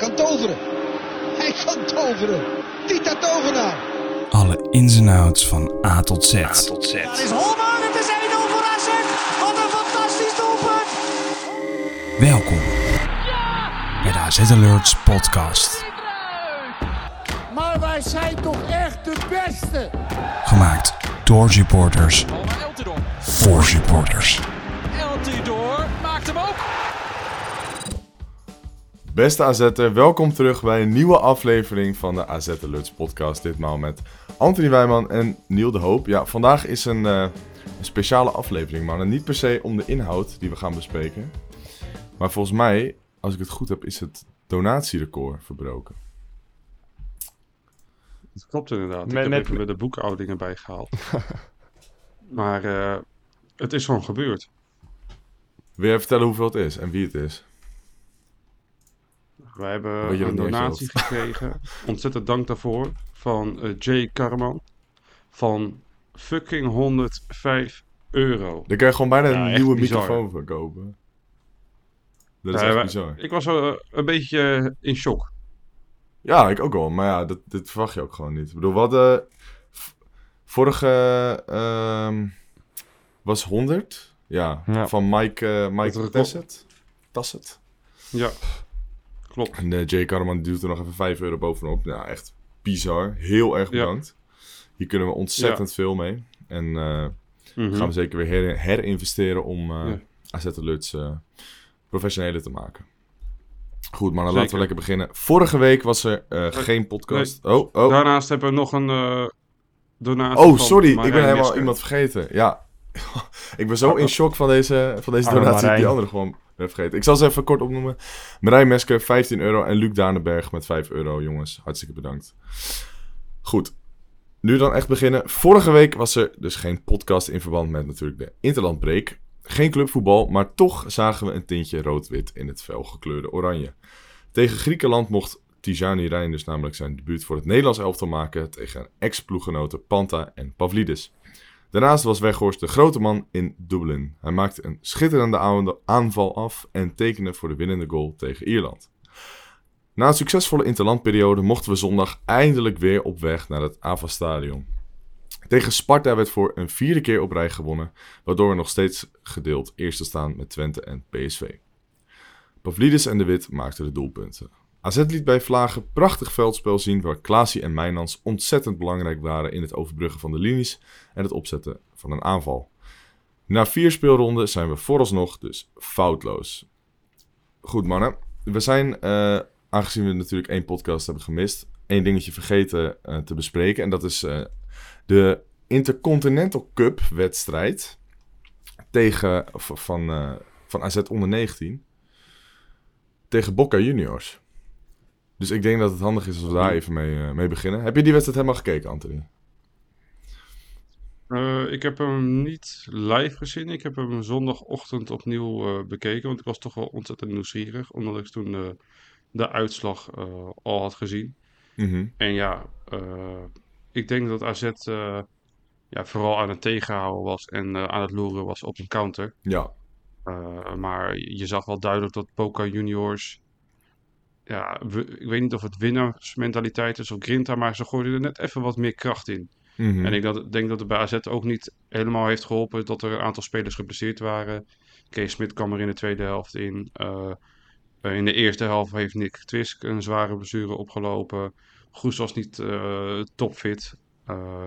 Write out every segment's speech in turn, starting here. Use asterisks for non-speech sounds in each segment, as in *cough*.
kan toveren. Hij kan toveren. Tita Tovenaar. Alle ins en outs van A tot Z. Daar is Holman, het is 1-0 voor AZ. Wat een fantastisch doelpunt. Welkom bij de AZ Alerts podcast. Maar wij zijn toch echt de beste? Gemaakt door supporters voor supporters. Beste AZ'er, welkom terug bij een nieuwe aflevering van de AZ Alerts podcast. Ditmaal met Anthony Wijman en Niel de Hoop. Ja, vandaag is een, eh, een speciale aflevering, maar niet per se om de inhoud die we gaan bespreken. Maar volgens mij, als ik het goed heb, is het donatierecord verbroken. Dat klopt inderdaad. Met- ik heb met- even de boekhoudingen bijgehaald. *laughs* maar eh, het is gewoon gebeurd. Wil jij vertellen hoeveel het is en wie het is? Wij hebben een donatie gekregen. Ontzettend dank daarvoor. Van eh, Jay Karman. Van fucking 105 euro. Daar kan je gewoon bijna Ja, een nieuwe bizar. microfoon voor kopen. Dat is Ja, echt wij- bizar. Ik was eh, een beetje in shock. Ja, ik ook wel. Maar ja, dat, dit verwacht je ook gewoon niet. Ik bedoel, we v- Vorige ehm, was 100. Ja, Ja. van Mike, eh Mike. Tasset. Tasset. Ja, klopt. En eh, Jay Karman die doet er nog even 5 euro bovenop. Ja, echt bizar. Heel erg Ja. bedankt. Hier kunnen we ontzettend veel mee. En eh, Mhm. gaan we zeker weer her- herinvesteren om eh Ja. AZ Alerts eh professioneler te maken. Goed, maar dan Zeker. laten we lekker beginnen. Vorige week was er eh, geen podcast. Oh, oh. Daarnaast hebben we nog een eh, donatie Oh, van sorry. Ik ben helemaal iemand vergeten. Ja. *laughs* ik ben zo in shock van deze, van deze donatie die andere gewoon ben. Ik zal ze even kort opnoemen. Marijn Mesker, 15 euro. En Luc Danenberg met 5 euro. Jongens, hartstikke bedankt. Goed. Nu dan echt beginnen. Vorige week was er dus geen podcast in verband met natuurlijk de Interlandbreak. Geen clubvoetbal, maar toch zagen we een tintje rood-wit in het felgekleurde oranje. Tegen Griekenland mocht Tijani Reinders namelijk zijn debuut voor het Nederlands elftal maken tegen ex-ploeggenoten Panta en Pavlidis. Daarnaast was Weghorst de grote man in Dublin. Hij maakte een schitterende aan- aanval af en tekende voor de winnende goal tegen Ierland. Na een succesvolle interlandperiode mochten we zondag eindelijk weer op weg naar het AVA Stadion. Tegen Sparta werd voor een vierde keer op rij gewonnen, waardoor we nog steeds gedeeld eerste staan met Twente en PSV. Pavlidis en De Wit maakten de doelpunten. AZ liet bij Vlagen prachtig veldspel zien waar Klaasie en Mijnans ontzettend belangrijk waren in het overbruggen van de linies en het opzetten van een aanval. Na vier speelronden zijn we vooralsnog dus foutloos. Goed mannen, we zijn, eh, aangezien we natuurlijk één podcast hebben gemist, één dingetje vergeten eh, te bespreken. En dat is eh, de Intercontinental Cup wedstrijd tegen, van, van AZ onder 19 tegen Boca Juniors. Dus ik denk dat het handig is als we daar even mee, eh, mee beginnen. Heb je die wedstrijd helemaal gekeken, Anthony? Eh, ik heb hem niet live gezien. Ik heb hem zondagochtend opnieuw eh, bekeken. Want ik was toch wel ontzettend nieuwsgierig. Omdat ik toen de, de uitslag al had gezien. Mhm. En ja, ik denk dat AZ ja, vooral aan het tegenhouden was. En aan het loeren was op een counter. Ja, maar je zag wel duidelijk dat Boca Juniors. Ja, we- ik weet niet of het winnaarsmentaliteit is of Grinta. Maar ze gooiden er net even wat meer kracht in. Mhm. En ik dat, denk dat het bij AZ ook niet helemaal heeft geholpen dat er een aantal spelers geblesseerd waren. Kees Smit kwam er in de tweede helft in. Eh, in de eerste helft heeft Nick Twisk een zware blessure opgelopen. Goes was niet eh, topfit. Eh,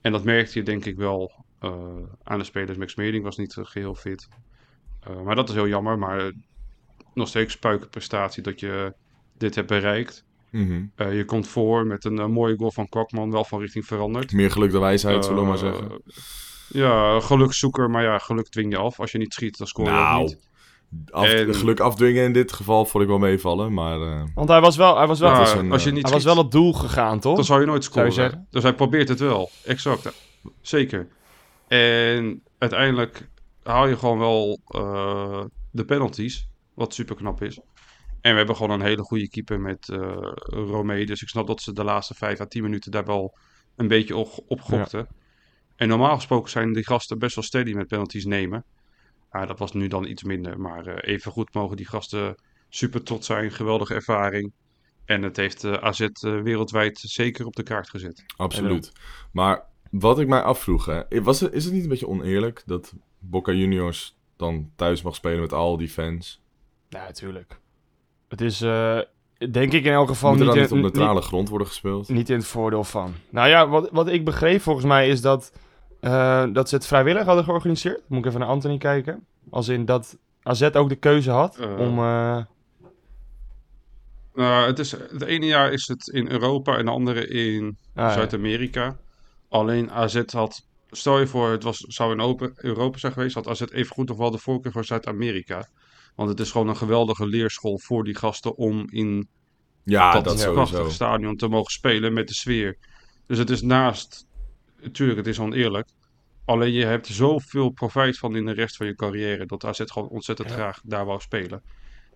en dat merkte je denk ik wel aan de spelers. Max Meerding was niet eh, geheel fit. Maar dat is heel jammer. Maar nog steeds prestatie dat je dit hebt bereikt. Mhm. Eh, je komt voor met een eh, mooie goal van Kwakman, wel van richting veranderd. Meer geluk dan wijsheid, zullen we maar Eh, zeggen. Ja, gelukzoeker, maar ja, geluk dwing je af. Als je niet schiet, dan scoor je ook Nou, niet. af, en- geluk afdwingen in dit geval vond ik wel meevallen, maar... eh, Want hij was wel, hij was wel, Ja, was een, als je niet hij was wel op doel gegaan, toch? dan zou je nooit Zou je scoren. dus hij probeert het wel, exact. Zeker. En uiteindelijk haal je gewoon wel eh, de penalties, wat super knap is. En we hebben gewoon een hele goede keeper met eh Romee. Dus ik snap dat ze de laatste 5 à 10 minuten daar wel een beetje op, op gokten. En normaal gesproken zijn die gasten best wel steady met penalties nemen. Maar dat was nu dan iets minder. Maar eh even goed mogen die gasten super trots zijn. Geweldige ervaring. En het heeft eh, AZ wereldwijd zeker op de kaart gezet. Absoluut. Maar wat ik mij afvroeg, hè, was het, is het niet een beetje oneerlijk dat Boca Juniors dan thuis mag spelen met al die fans? Ja, natuurlijk. Het is, eh, denk ik in elk geval Moet er niet, dan in- niet op neutrale niet, grond worden gespeeld? niet in het voordeel van. Nou ja, wat, wat ik begreep volgens mij is dat, eh, dat ze het vrijwillig hadden georganiseerd. Moet ik even naar Anthony kijken. Als in dat AZ ook de keuze had Eh. om... eh, Nou, het, is, het ene jaar is het in Europa en de andere in ah, ja. Zuid-Amerika. Alleen AZ had, stel je voor, het was, zou in open, Europa zijn geweest, had AZ even goed nog wel de voorkeur voor Zuid-Amerika. Want het is gewoon een geweldige leerschool voor die gasten om in Ja, dat, dat, prachtige stadion te mogen spelen met de sfeer. Dus het is naast, natuurlijk, het is oneerlijk. Alleen je hebt zoveel profijt van in de rest van je carrière dat AZ gewoon ontzettend graag daar wou spelen.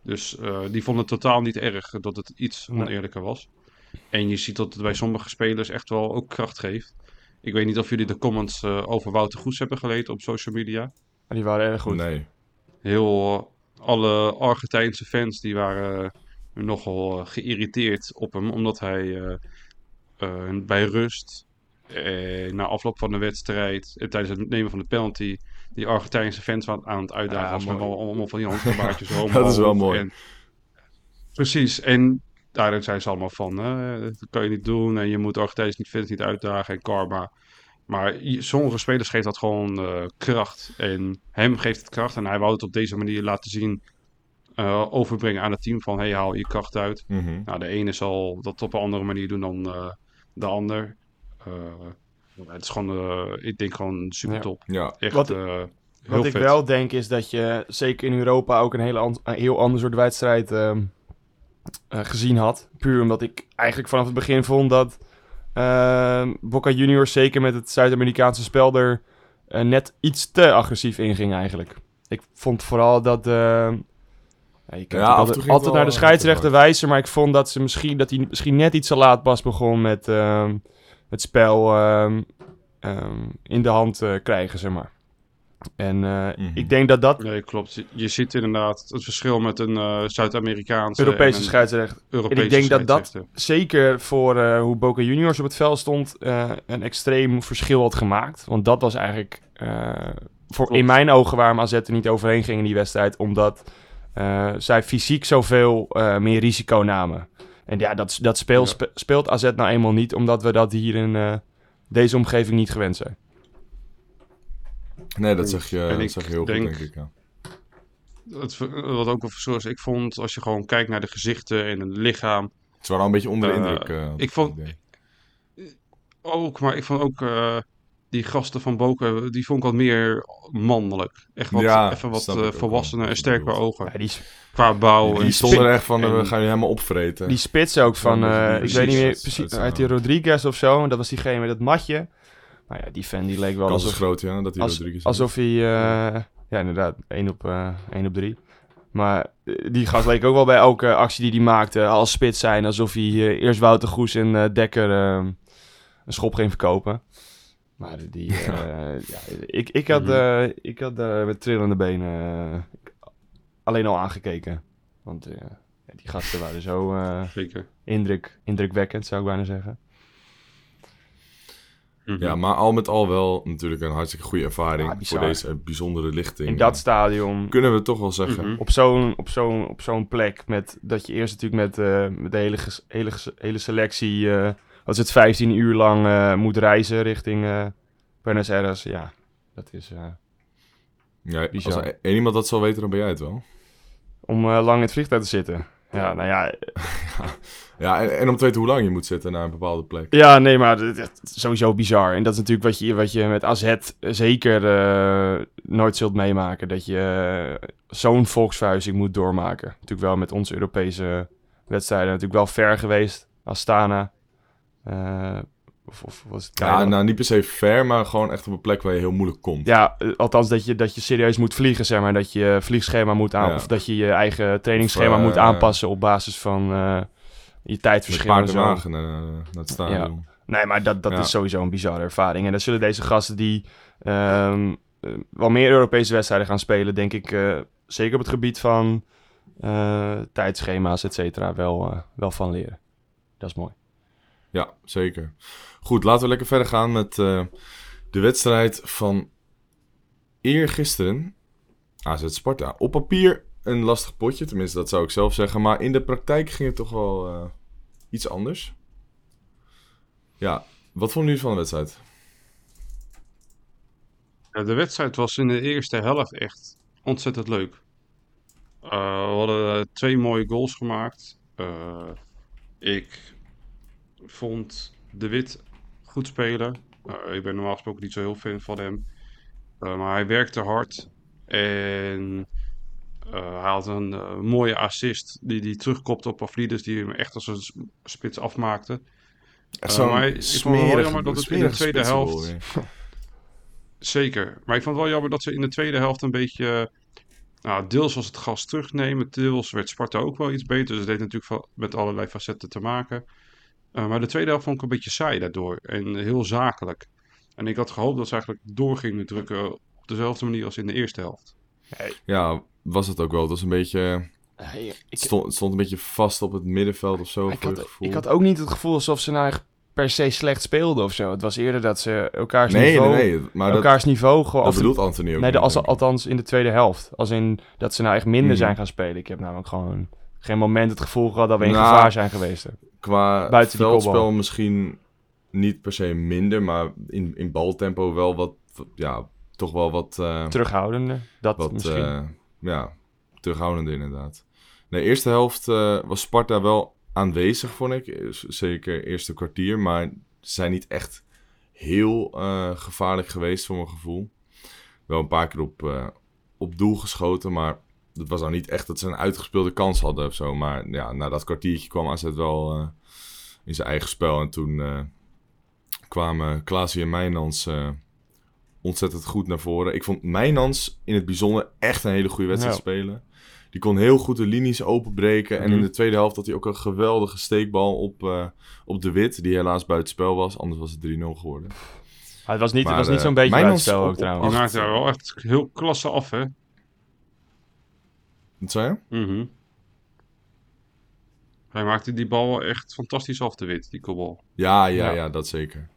Dus eh, die vonden het totaal niet erg dat het iets Nee. oneerlijker was. En je ziet dat het bij sommige spelers echt wel ook kracht geeft. Ik weet niet of jullie de comments eh, over Wouter Goes hebben gelezen op social media. Die waren erg goed. Nee. Heel, eh, alle Argentijnse fans die waren eh, nogal eh, geïrriteerd op hem. Omdat hij eh, bij rust, na afloop van de wedstrijd, tijdens het nemen van de penalty, die Argentijnse fans aan, aan het uitdagen Ja, was met allemaal, van die handgebaartjes. *laughs* Dat is wel mooi. En, precies, en daarin zijn ze allemaal van, dat kan je niet doen en je moet Argentijnse fans niet uitdagen en karma. Maar sommige spelers geeft dat gewoon eh, kracht. En hem geeft het kracht. En hij wou het op deze manier laten zien. eh, overbrengen aan het team van hey, haal je kracht uit. Mhm. Nou, de ene zal dat op een andere manier doen dan eh, de ander. Eh, het is gewoon, eh, ik denk gewoon super top. Ja. Echt Wat- eh, heel Wat ik vet. wel denk is dat je zeker in Europa ook een, hele an- een heel ander soort wedstrijd ehm, eh, gezien had. Puur omdat ik eigenlijk vanaf het begin vond dat ehm, Boca Juniors zeker met het Zuid-Amerikaanse spel er eh, net iets te agressief inging eigenlijk. Ik vond vooral dat... ehm, ja, je kunt Ja, altijd, naar de eh, scheidsrechter wijzen, maar ik vond dat ze misschien, dat hij misschien net iets te laat pas begon met ehm, het spel ehm, in de hand eh, krijgen, zeg maar. En eh, Mhm. ik denk dat dat Nee, klopt. Je, je ziet inderdaad het verschil met een eh, Zuid-Amerikaanse Europese en een scheidsrechter Europese ik denk dat dat- zeker voor eh, hoe Boca Juniors op het veld stond eh, een extreem verschil had gemaakt. Want dat was eigenlijk eh, voor, Klopt. in mijn ogen waarom AZ er niet overheen ging in die wedstrijd. Omdat eh, zij fysiek zoveel eh, meer risico namen. En ja, dat, dat speel, Ja. spe- speelt AZ nou eenmaal niet, omdat we dat hier in eh, deze omgeving niet gewend zijn. Nee, dat zeg je, En dat zeg je heel denk- goed, denk ik. Ja. Het, wat ook wel verschil is, ik vond als je gewoon kijkt naar de gezichten en het lichaam. Ze waren al een beetje onder de Eh, indruk. eh, ik vond- het idee. Ook, maar ik vond ook eh, die gasten van Boca, die vond ik wat meer mannelijk. Echt wat, Ja, even wat volwassener wel. en sterker ogen. Ja, die, Qua bouw. Die en stonden er echt van, en- we gaan je helemaal opvreten. die spits ook van, eh, ik weet niet meer dat- precies, dat- uit die Rodriguez of zo. Dat was diegene met het matje. Maar ja, die fan die leek wel Kans is alsof, groot, ja, dat hij Als- Rodriguez alsof hij... eh, ja, inderdaad, 1 op, eh 1 op 3. Maar eh, die gast leek ook wel bij elke actie die hij maakte als spits zijn. Alsof hij eh, eerst Wouter Goes en eh, Dekker eh, een schop ging verkopen. Maar die... eh, *laughs* ja, ik, ik had, eh, ik had daar met trillende benen eh, alleen al aangekeken. Want eh, die gasten waren zo eh, indruk, indrukwekkend, zou ik bijna zeggen. Mhm. Ja, maar al met al wel natuurlijk een hartstikke goede ervaring Ja, bizar. voor deze bijzondere lichting. In dat stadion, Kunnen we toch wel zeggen. Op zo'n op zo'n op zo'n plek met dat je eerst natuurlijk met, eh, met de hele, ges- hele, hele selectie eh als het 15 uur lang eh, moet reizen richting eh Buenos Aires ja dat is eh, Ja, als er iemand dat zal weten, dan ben jij het wel. om eh, lang in het vliegtuig te zitten ja nou ja *laughs* Ja, en, en om te weten hoe lang je moet zitten naar een bepaalde plek. ja nee maar is sowieso bizar. En dat is natuurlijk wat je wat je met AZ zeker eh, nooit zult meemaken. Dat je eh, zo'n volksverhuizing moet doormaken. Natuurlijk wel met onze Europese wedstrijden. Natuurlijk wel ver geweest Astana. Eh, of, of was het Ja, nou niet per se ver, maar gewoon echt op een plek waar je heel moeilijk komt. Ja, eh, althans dat je, dat je serieus moet vliegen, zeg maar. Dat je je vliegschema moet aan... Ja. Of dat je je eigen trainingsschema Of, eh, moet aanpassen op basis van eh, je Met tijdverschil zo. wagen naar, naar het stadion. Nee, maar dat, dat Ja. is sowieso een bizarre ervaring. En dan zullen deze gasten die ehm, eh, wel meer Europese wedstrijden gaan spelen, denk ik, eh, zeker op het gebied van eh, tijdschema's, et cetera, wel, eh, wel van leren. Dat is mooi. Ja, zeker. Goed, laten we lekker verder gaan met eh, de wedstrijd van eergisteren. AZ Sparta. Op papier een lastig potje, tenminste dat zou ik zelf zeggen. Maar in de praktijk ging het toch wel eh, iets anders. Ja, wat vonden jullie van de wedstrijd? Ja, de wedstrijd was in de eerste helft echt ontzettend leuk. Eh, we hadden twee mooie goals gemaakt. Ik vond De Wit goed spelen. Eh, ik ben normaal gesproken niet zo heel fan van hem. Eh, maar hij werkte hard. En eh, hij had een mooie assist die hij terugkopte op Pavlidis. Die hem echt als een spits afmaakte. Echt maar ik vond het wel jammer dat het in de tweede helft- *laughs* Zeker. Maar ik vond het wel jammer dat ze in de tweede helft een beetje... Nou, deels was het gas terugnemen. Deels werd Sparta ook wel iets beter. Dus het heeft natuurlijk met allerlei facetten te maken. Eh, maar de tweede helft vond ik een beetje saai daardoor. En heel zakelijk. En ik had gehoopt dat ze eigenlijk door gingen drukken op dezelfde manier als in de eerste helft. Ja, was het ook wel. Het was een beetje... Hey, ik, Het stond, het stond een beetje vast op het middenveld of zo, ik, had, gevoel. ik had ook niet het gevoel alsof ze nou echt per se slecht speelden of zo. Het was eerder dat ze elkaars Nee, niveau... nee, nee. Maar dat, elkaars niveau gewoon... dat of- bedoelt Anthony ook Nee, de, als, althans in de tweede helft. Als in dat ze nou echt minder Mhm. zijn gaan spelen. Ik heb namelijk gewoon geen moment het gevoel gehad dat we in Nou, gevaar zijn geweest. Qua Buiten veldspel misschien niet per se minder, maar in, in baltempo wel wat, ja, toch wel wat, eh, Terughoudende, dat wat misschien. eh, ja, terughoudender inderdaad. De eerste helft eh, was Sparta wel aanwezig, vond ik. Zeker eerste kwartier, maar ze zijn niet echt heel gevaarlijk geweest voor mijn gevoel. Wel een paar keer op, op doel geschoten, maar het was nou niet echt dat ze een uitgespeelde kans hadden of zo. Maar ja, na dat kwartiertje kwam AZ wel eh, in zijn eigen spel. En toen eh, kwamen Klaasie en Mijnans eh, ontzettend goed naar voren. Ik vond Mijnans in het bijzonder echt een hele goede wedstrijd Ja. spelen. Die kon heel goed de linies openbreken. En in Mhm. de tweede helft had hij ook een geweldige steekbal op, eh, op de Wit. Die helaas buitenspel was. Anders was het 3-0 geworden. Maar het was niet, het was niet zo'n beetje Mijnans buitenspel ook op trouwens. Acht, maakte er wel echt heel klasse af, hè? Wat zei je? Mhm. Hij maakte die bal wel echt fantastisch af, de wit, die kopbal. Ja, ja, Ja. ja, dat zeker.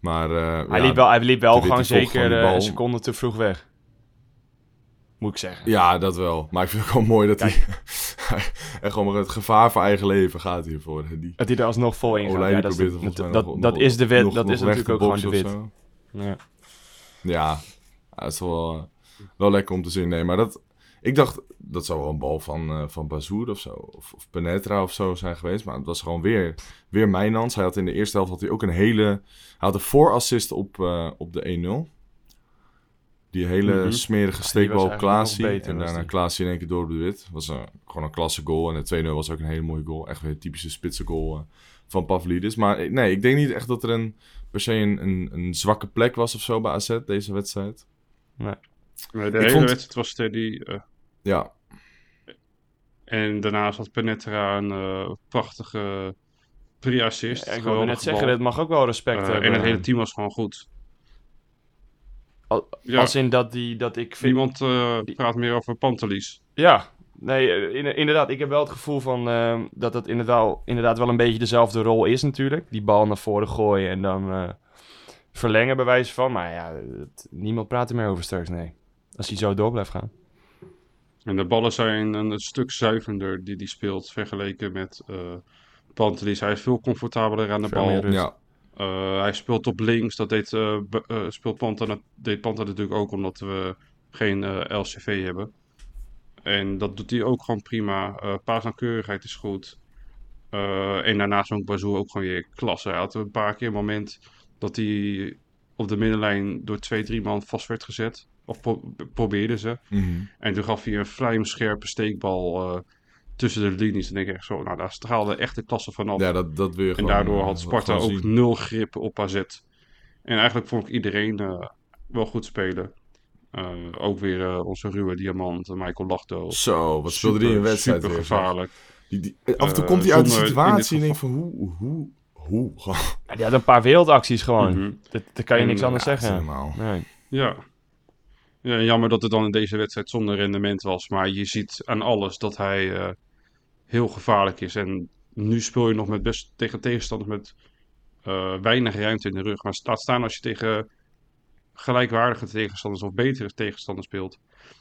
Maar eh, Hij ja, liep wel, hij liep wel gewoon zeker gewoon die eh, een seconde te vroeg weg. Moet ik zeggen. Ja, dat wel. Maar ik vind het ook wel mooi dat hij... *laughs* echt gewoon met het gevaar voor eigen leven gaat hiervoor. Die Dat hij er alsnog vol in gaat. Ja, dat, is, probeert dat, nog- is de wit. nog- dat nog is natuurlijk ook gewoon de wit. Ja, ja, dat is wel, eh, wel lekker om te zien. Nee, maar dat... Ik dacht, dat zou wel een bal van, eh van Bazoer of zo. Of, of Penetra of zo zijn geweest. Maar het was gewoon weer, weer Mijnans. Hij had in de eerste helft had hij ook een hele... Hij had een voorassist op, eh, op de 1-0. Die hele Mhm. smerige steekbal op Klaasie. beter, En daarna die. Klaasie in één keer door op de wit. was een, gewoon een klasse goal. En de 2-0 was ook een hele mooie goal. Echt weer een typische spitse goal eh, van Pavlidis. Maar nee, ik denk niet echt dat er een, per se een, een, een zwakke plek was of zo bij AZ, deze wedstrijd. Nee, de Ik hele vond- wedstrijd was eh, Ja, en daarnaast had Penetra een eh, prachtige pre-assist. Ja, ik wilde net zeggen, dat mag ook wel respect Eh, hebben. en het hele team was gewoon goed. Al- Ja, Als in dat, die, dat ik vind... niemand eh, praat meer over Pantelis. Ja, nee, in- inderdaad. Ik heb wel het gevoel van ehm, dat het inderdaad, inderdaad wel een beetje dezelfde rol is natuurlijk. Die bal naar voren gooien en dan eh, verlengen bij wijze van. Maar ja, het- niemand praat er meer over straks, nee. Als hij zo door blijft gaan. En de ballen zijn een, stuk zuivender die hij speelt vergeleken met eh Pantelis. Hij is veel comfortabeler aan de bal. ja. Eh, hij speelt op links. Dat deed, eh, eh, speelt Panta, deed Panta natuurlijk ook omdat we geen eh, LCV hebben. En dat doet hij ook gewoon prima. Eh paasnauwkeurigheid is goed. Eh, en daarnaast ook Bazoer ook gewoon weer klasse. Hij had een paar keer een moment dat hij op de middenlijn door twee, drie man vast werd gezet. Of pro- probeerde ze. Mhm. En toen gaf hij een vlijmscherpe steekbal eh, tussen de linies. En denk ik echt zo, nou daar straalde echt de klasse vanaf. ja dat, dat wil je en gewoon daardoor eh, had Sparta gewoon ook zien. nul grip op AZ. En eigenlijk vond ik iedereen eh, wel goed spelen. Eh, ook weer eh, onze ruwe diamant, eh, Michael Lachdo. Zo, wat speelde die in een wedstrijd Super weer, gevaarlijk. Die, die, af en toe Eh, komt hij uit de situatie en denkt van hoe, hoe, hoe? Gewoon, Ja, die had een paar wereldacties gewoon. Mhm. dat, dat kan je En, niks anders ja, zeggen. normaal. Nee. Ja. Ja. Jammer dat het dan in deze wedstrijd zonder rendement was. Maar je ziet aan alles dat hij eh, heel gevaarlijk is. En nu speel je nog met best tegen tegenstanders met eh, weinig ruimte in de rug. Maar laat staan als je tegen gelijkwaardige tegenstanders of betere tegenstanders speelt.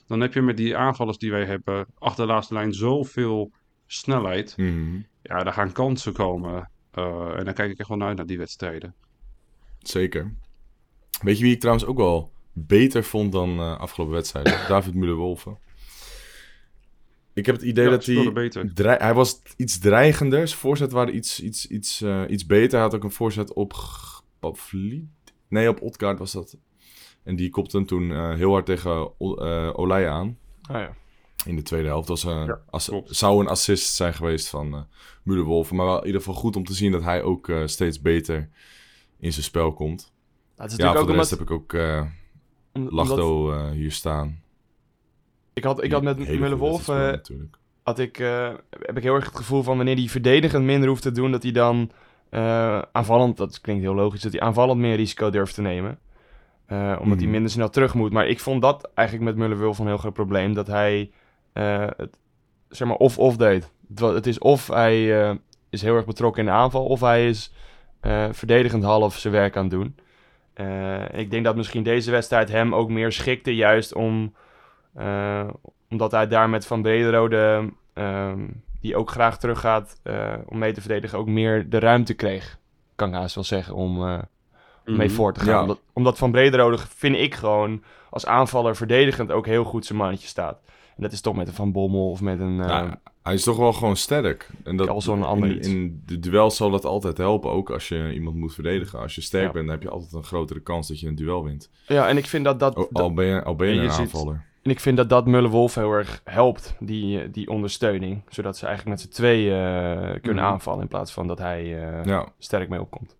Dan heb je met die aanvallers die wij hebben achter de laatste lijn zoveel snelheid. Mhm. Ja, daar gaan kansen komen. Eh, en dan kijk ik echt wel naar, uit naar die wedstrijden. Zeker. Weet je wie ik trouwens ook wel beter vond dan eh, afgelopen wedstrijden? *coughs* David Müller-Wolfen. Ik heb het idee Ja, dat hij... hij was iets dreigender. Zijn voorzet waren iets, iets, iets, eh, iets beter. Hij had ook een voorzet op... Op Vliet? Nee, op Otkaart was dat. En die kopte hem toen eh, heel hard tegen eh, Olij aan. Ah, ja. In de tweede helft. Dat was, Ja, zou een assist zijn geweest van eh Müller-Wolfen. Maar wel in ieder geval goed om te zien dat hij ook eh, steeds beter in zijn spel komt. Het is Ja, voor natuurlijk de ook rest omdat... heb ik ook om- omdat- eh, hier staan. ik, had, ik had met Mulle Wolf... eh, had ik, eh, heb ik heel erg het gevoel van wanneer hij verdedigend minder hoeft te doen, dat hij dan aanvallend, dat klinkt heel logisch, dat hij aanvallend meer risico durft te nemen. Omdat hij Mhm. minder snel terug moet. Maar ik vond dat eigenlijk met Muller-Wulf een heel groot probleem. Dat hij het zeg maar of-of deed. Het, is of hij is heel erg betrokken in de aanval, of hij is verdedigend half zijn werk aan het doen. Eh, ik denk dat misschien deze wedstrijd hem ook meer schikte, juist om, eh, omdat hij daar met Van Brederode, ehm, die ook graag teruggaat eh, om mee te verdedigen, ook meer de ruimte kreeg. Kan ik haast wel zeggen, om mee Mhm. voor te gaan. Ja. Omdat, omdat Van Brederode vind ik gewoon als aanvaller verdedigend ook heel goed zijn mannetje staat. En dat is toch met een Van Bommel of met een... eh, Ja, hij is toch wel gewoon sterk. En dat, Al zo'n ander in, de duel zal dat altijd helpen, ook als je iemand moet verdedigen. Als je sterk Ja. bent, dan heb je altijd een grotere kans dat je een duel wint. ja, en ik vind dat dat... O- Al ben je, al ben je En je een ziet- aanvaller. En ik vind dat dat Mulle-Wolf heel erg helpt, die, eh, die ondersteuning. Zodat ze eigenlijk met z'n tweeën eh, kunnen Mhm. aanvallen in plaats van dat hij eh, Ja, sterk mee opkomt.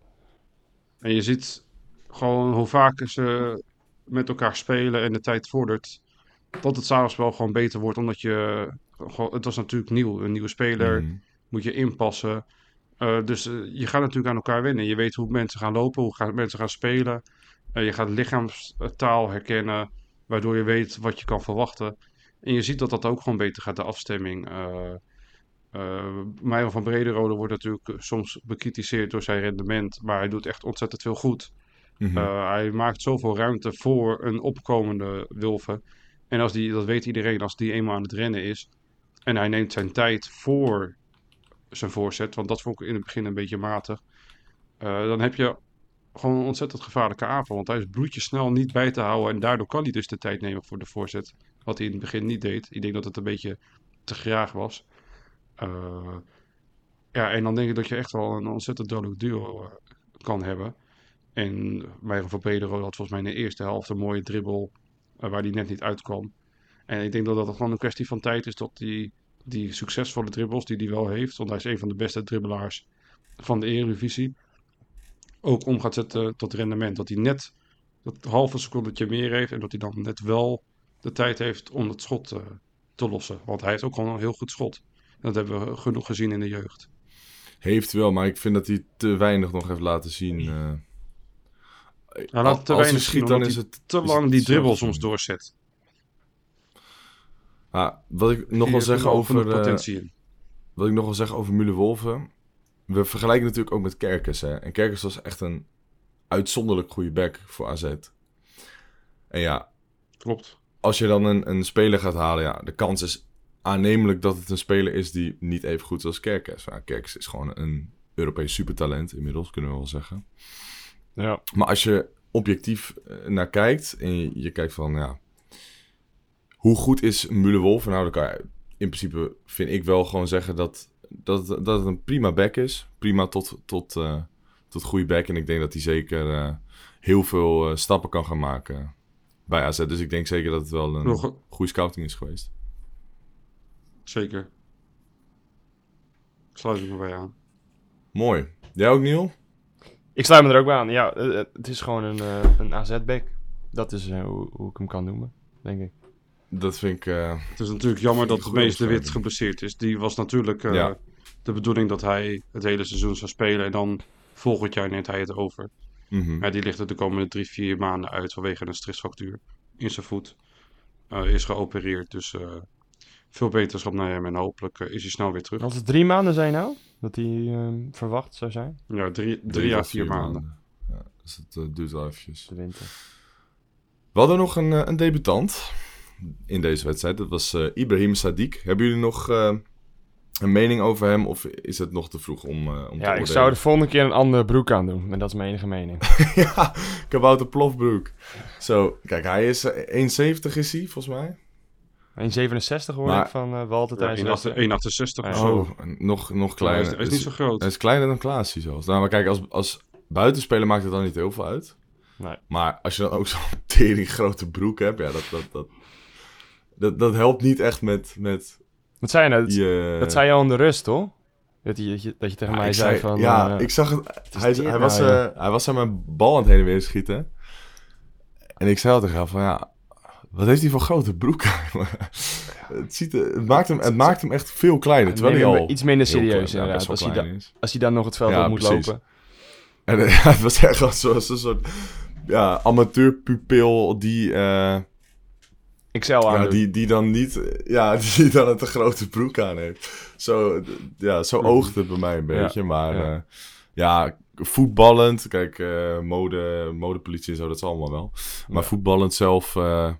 En je ziet gewoon hoe vaak ze met elkaar spelen en de tijd vordert. Dat het samenspel gewoon beter wordt. Omdat je. Gewoon, het was natuurlijk nieuw. Een nieuwe speler. Mhm. Moet je inpassen. Eh, dus eh, je gaat natuurlijk aan elkaar wennen. Je weet hoe mensen gaan lopen. Hoe gaan, mensen gaan spelen. Eh, je gaat lichaamstaal herkennen. Waardoor je weet wat je kan verwachten. En je ziet dat dat ook gewoon beter gaat. De afstemming. eh Myron van Brederode wordt natuurlijk soms bekritiseerd door zijn rendement. Maar hij doet echt ontzettend veel goed. Mhm. Uh, hij maakt zoveel ruimte voor een opkomende Wilven. En als die, dat weet iedereen, als die eenmaal aan het rennen is. En hij neemt zijn tijd voor zijn voorzet. Want dat vond ik in het begin een beetje matig. uh, dan heb je gewoon een ontzettend gevaarlijke aanval. Want hij is bloedje snel niet bij te houden. En daardoor kan hij dus de tijd nemen voor de voorzet. Wat hij in het begin niet deed. Ik denk dat het een beetje te graag was. Uh, ja, en dan denk ik dat je echt wel een ontzettend dodelijk duo uh, kan hebben. En Myron van Pedro had volgens mij in de eerste helft een mooie dribbel waar hij net niet uitkwam. En ik denk dat dat gewoon een kwestie van tijd is dat die, die succesvolle dribbles die hij wel heeft, want hij is een van de beste dribbelaars van de Eredivisie, ook om gaat zetten tot rendement. Dat hij net dat halve secondetje meer heeft en dat hij dan net wel de tijd heeft om het schot uh, te lossen. Want hij heeft ook gewoon een heel goed schot. Dat hebben we genoeg gezien in de jeugd. Heeft wel, maar ik vind dat hij te weinig nog heeft laten zien. Uh, hij laat te als weinig hij schiet, dan is het te lang die dribbel soms doorzet. Ah, wat ik nog wil zeggen over. Potentie. Uh, wat ik nog wil zeggen over Mule Wolven. We vergelijken natuurlijk ook met Kerkers. Hè? En Kerkers was echt een uitzonderlijk goede back voor AZ. En ja. Klopt. Als je dan een, een speler gaat halen, ja, de kans is aannemelijk dat het een speler is die niet even goed is als Kerkers. Ja, Kerkers is gewoon een Europees supertalent inmiddels, kunnen we wel zeggen. Ja. Maar als je objectief naar kijkt en je, je kijkt van, ja, hoe goed is Müller-Wolf? Nou, dan kan je in principe, vind ik wel gewoon zeggen dat, dat, dat het een prima back is. Prima tot, tot, uh, tot goede back. En ik denk dat hij zeker uh, heel veel uh, stappen kan gaan maken bij AZ. Dus ik denk zeker dat het wel een Nog... goede scouting is geweest. Zeker. Sluit ik me bij aan. Mooi. Jij ook, Neil? Ik sluit me er ook bij aan. Ja, het is gewoon een, uh, een AZ-back. Dat is uh, hoe, hoe, ik hem kan noemen, denk ik. Dat vind ik... Uh, het is natuurlijk jammer dat de meeste wit geblesseerd is. Die was natuurlijk uh, ja. de bedoeling dat hij het hele seizoen zou spelen. En dan volgend jaar neemt hij het over. Mhm. Mm -hmm. Maar die ligt er de komende drie, vier maanden uit vanwege een stressfractuur in zijn voet. Uh, is geopereerd, dus veel beterschap naar hem en hopelijk is hij snel weer terug. Als het drie maanden zijn nou? dat hij ehm, verwacht zou zijn? Ja, drie, drie à vier maanden. Ja, dus het eh, duurt wel eventjes. De winter. We hadden nog een, eh, een debutant in deze wedstrijd. Dat was eh, Ibrahim Sadiq. Hebben jullie nog eh, een mening over hem? Of is het nog te vroeg om, eh, om te Ja, ik zou de volgende keer een andere broek aan doen. En dat is mijn enige mening. *laughs* ja, kabouter plofbroek. Zo, kijk, hij is eh, 1,70 is hij, volgens mij. 1,67 hoor Maar- ik van eh Walter Ja, tijdens de 1,68 1,68 of Ja. zo. Oh, nog, nog Hij kleiner. is, hij is niet zo groot. Hij is kleiner dan Klaasie zelfs. Nou, maar kijk, als, als buitenspeler maakt het dan niet heel veel uit. Nee. Maar als je dan ook zo'n *laughs* tering grote broek hebt, ja, dat, dat, dat, dat, dat helpt niet echt met, met Wat zei je nou? Dat, je... dat zei je al in de rust, toch? Dat je, dat je, tegen Ja, mij zei van... ja, eh, ik zag het. Hij, hij, nou, was, ja? eh, hij was aan mijn bal aan het heen en weer schieten. En ik zei al tegen hem van ja, wat heeft hij voor grote broek *laughs* het, ziet, het, maakt hem, het maakt hem echt veel kleiner. Terwijl hij al iets minder klein- serieus ja, inderdaad. Als hij, klein da- als hij dan nog het veld Ja, op moet precies. lopen. *laughs* En eh, *laughs* ja, het was echt als een soort ja, amateurpupil die, eh, XL aan ja, die, die dan niet, eh, ja, *laughs* die dan een te grote broek aan heeft. Zo, ja, zo oogt het bij mij een beetje. maar ja. ja. ja, voetballend, kijk, eh, mode, modepolitie en zo, dat is allemaal wel. Maar Ja. voetballend zelf, eh,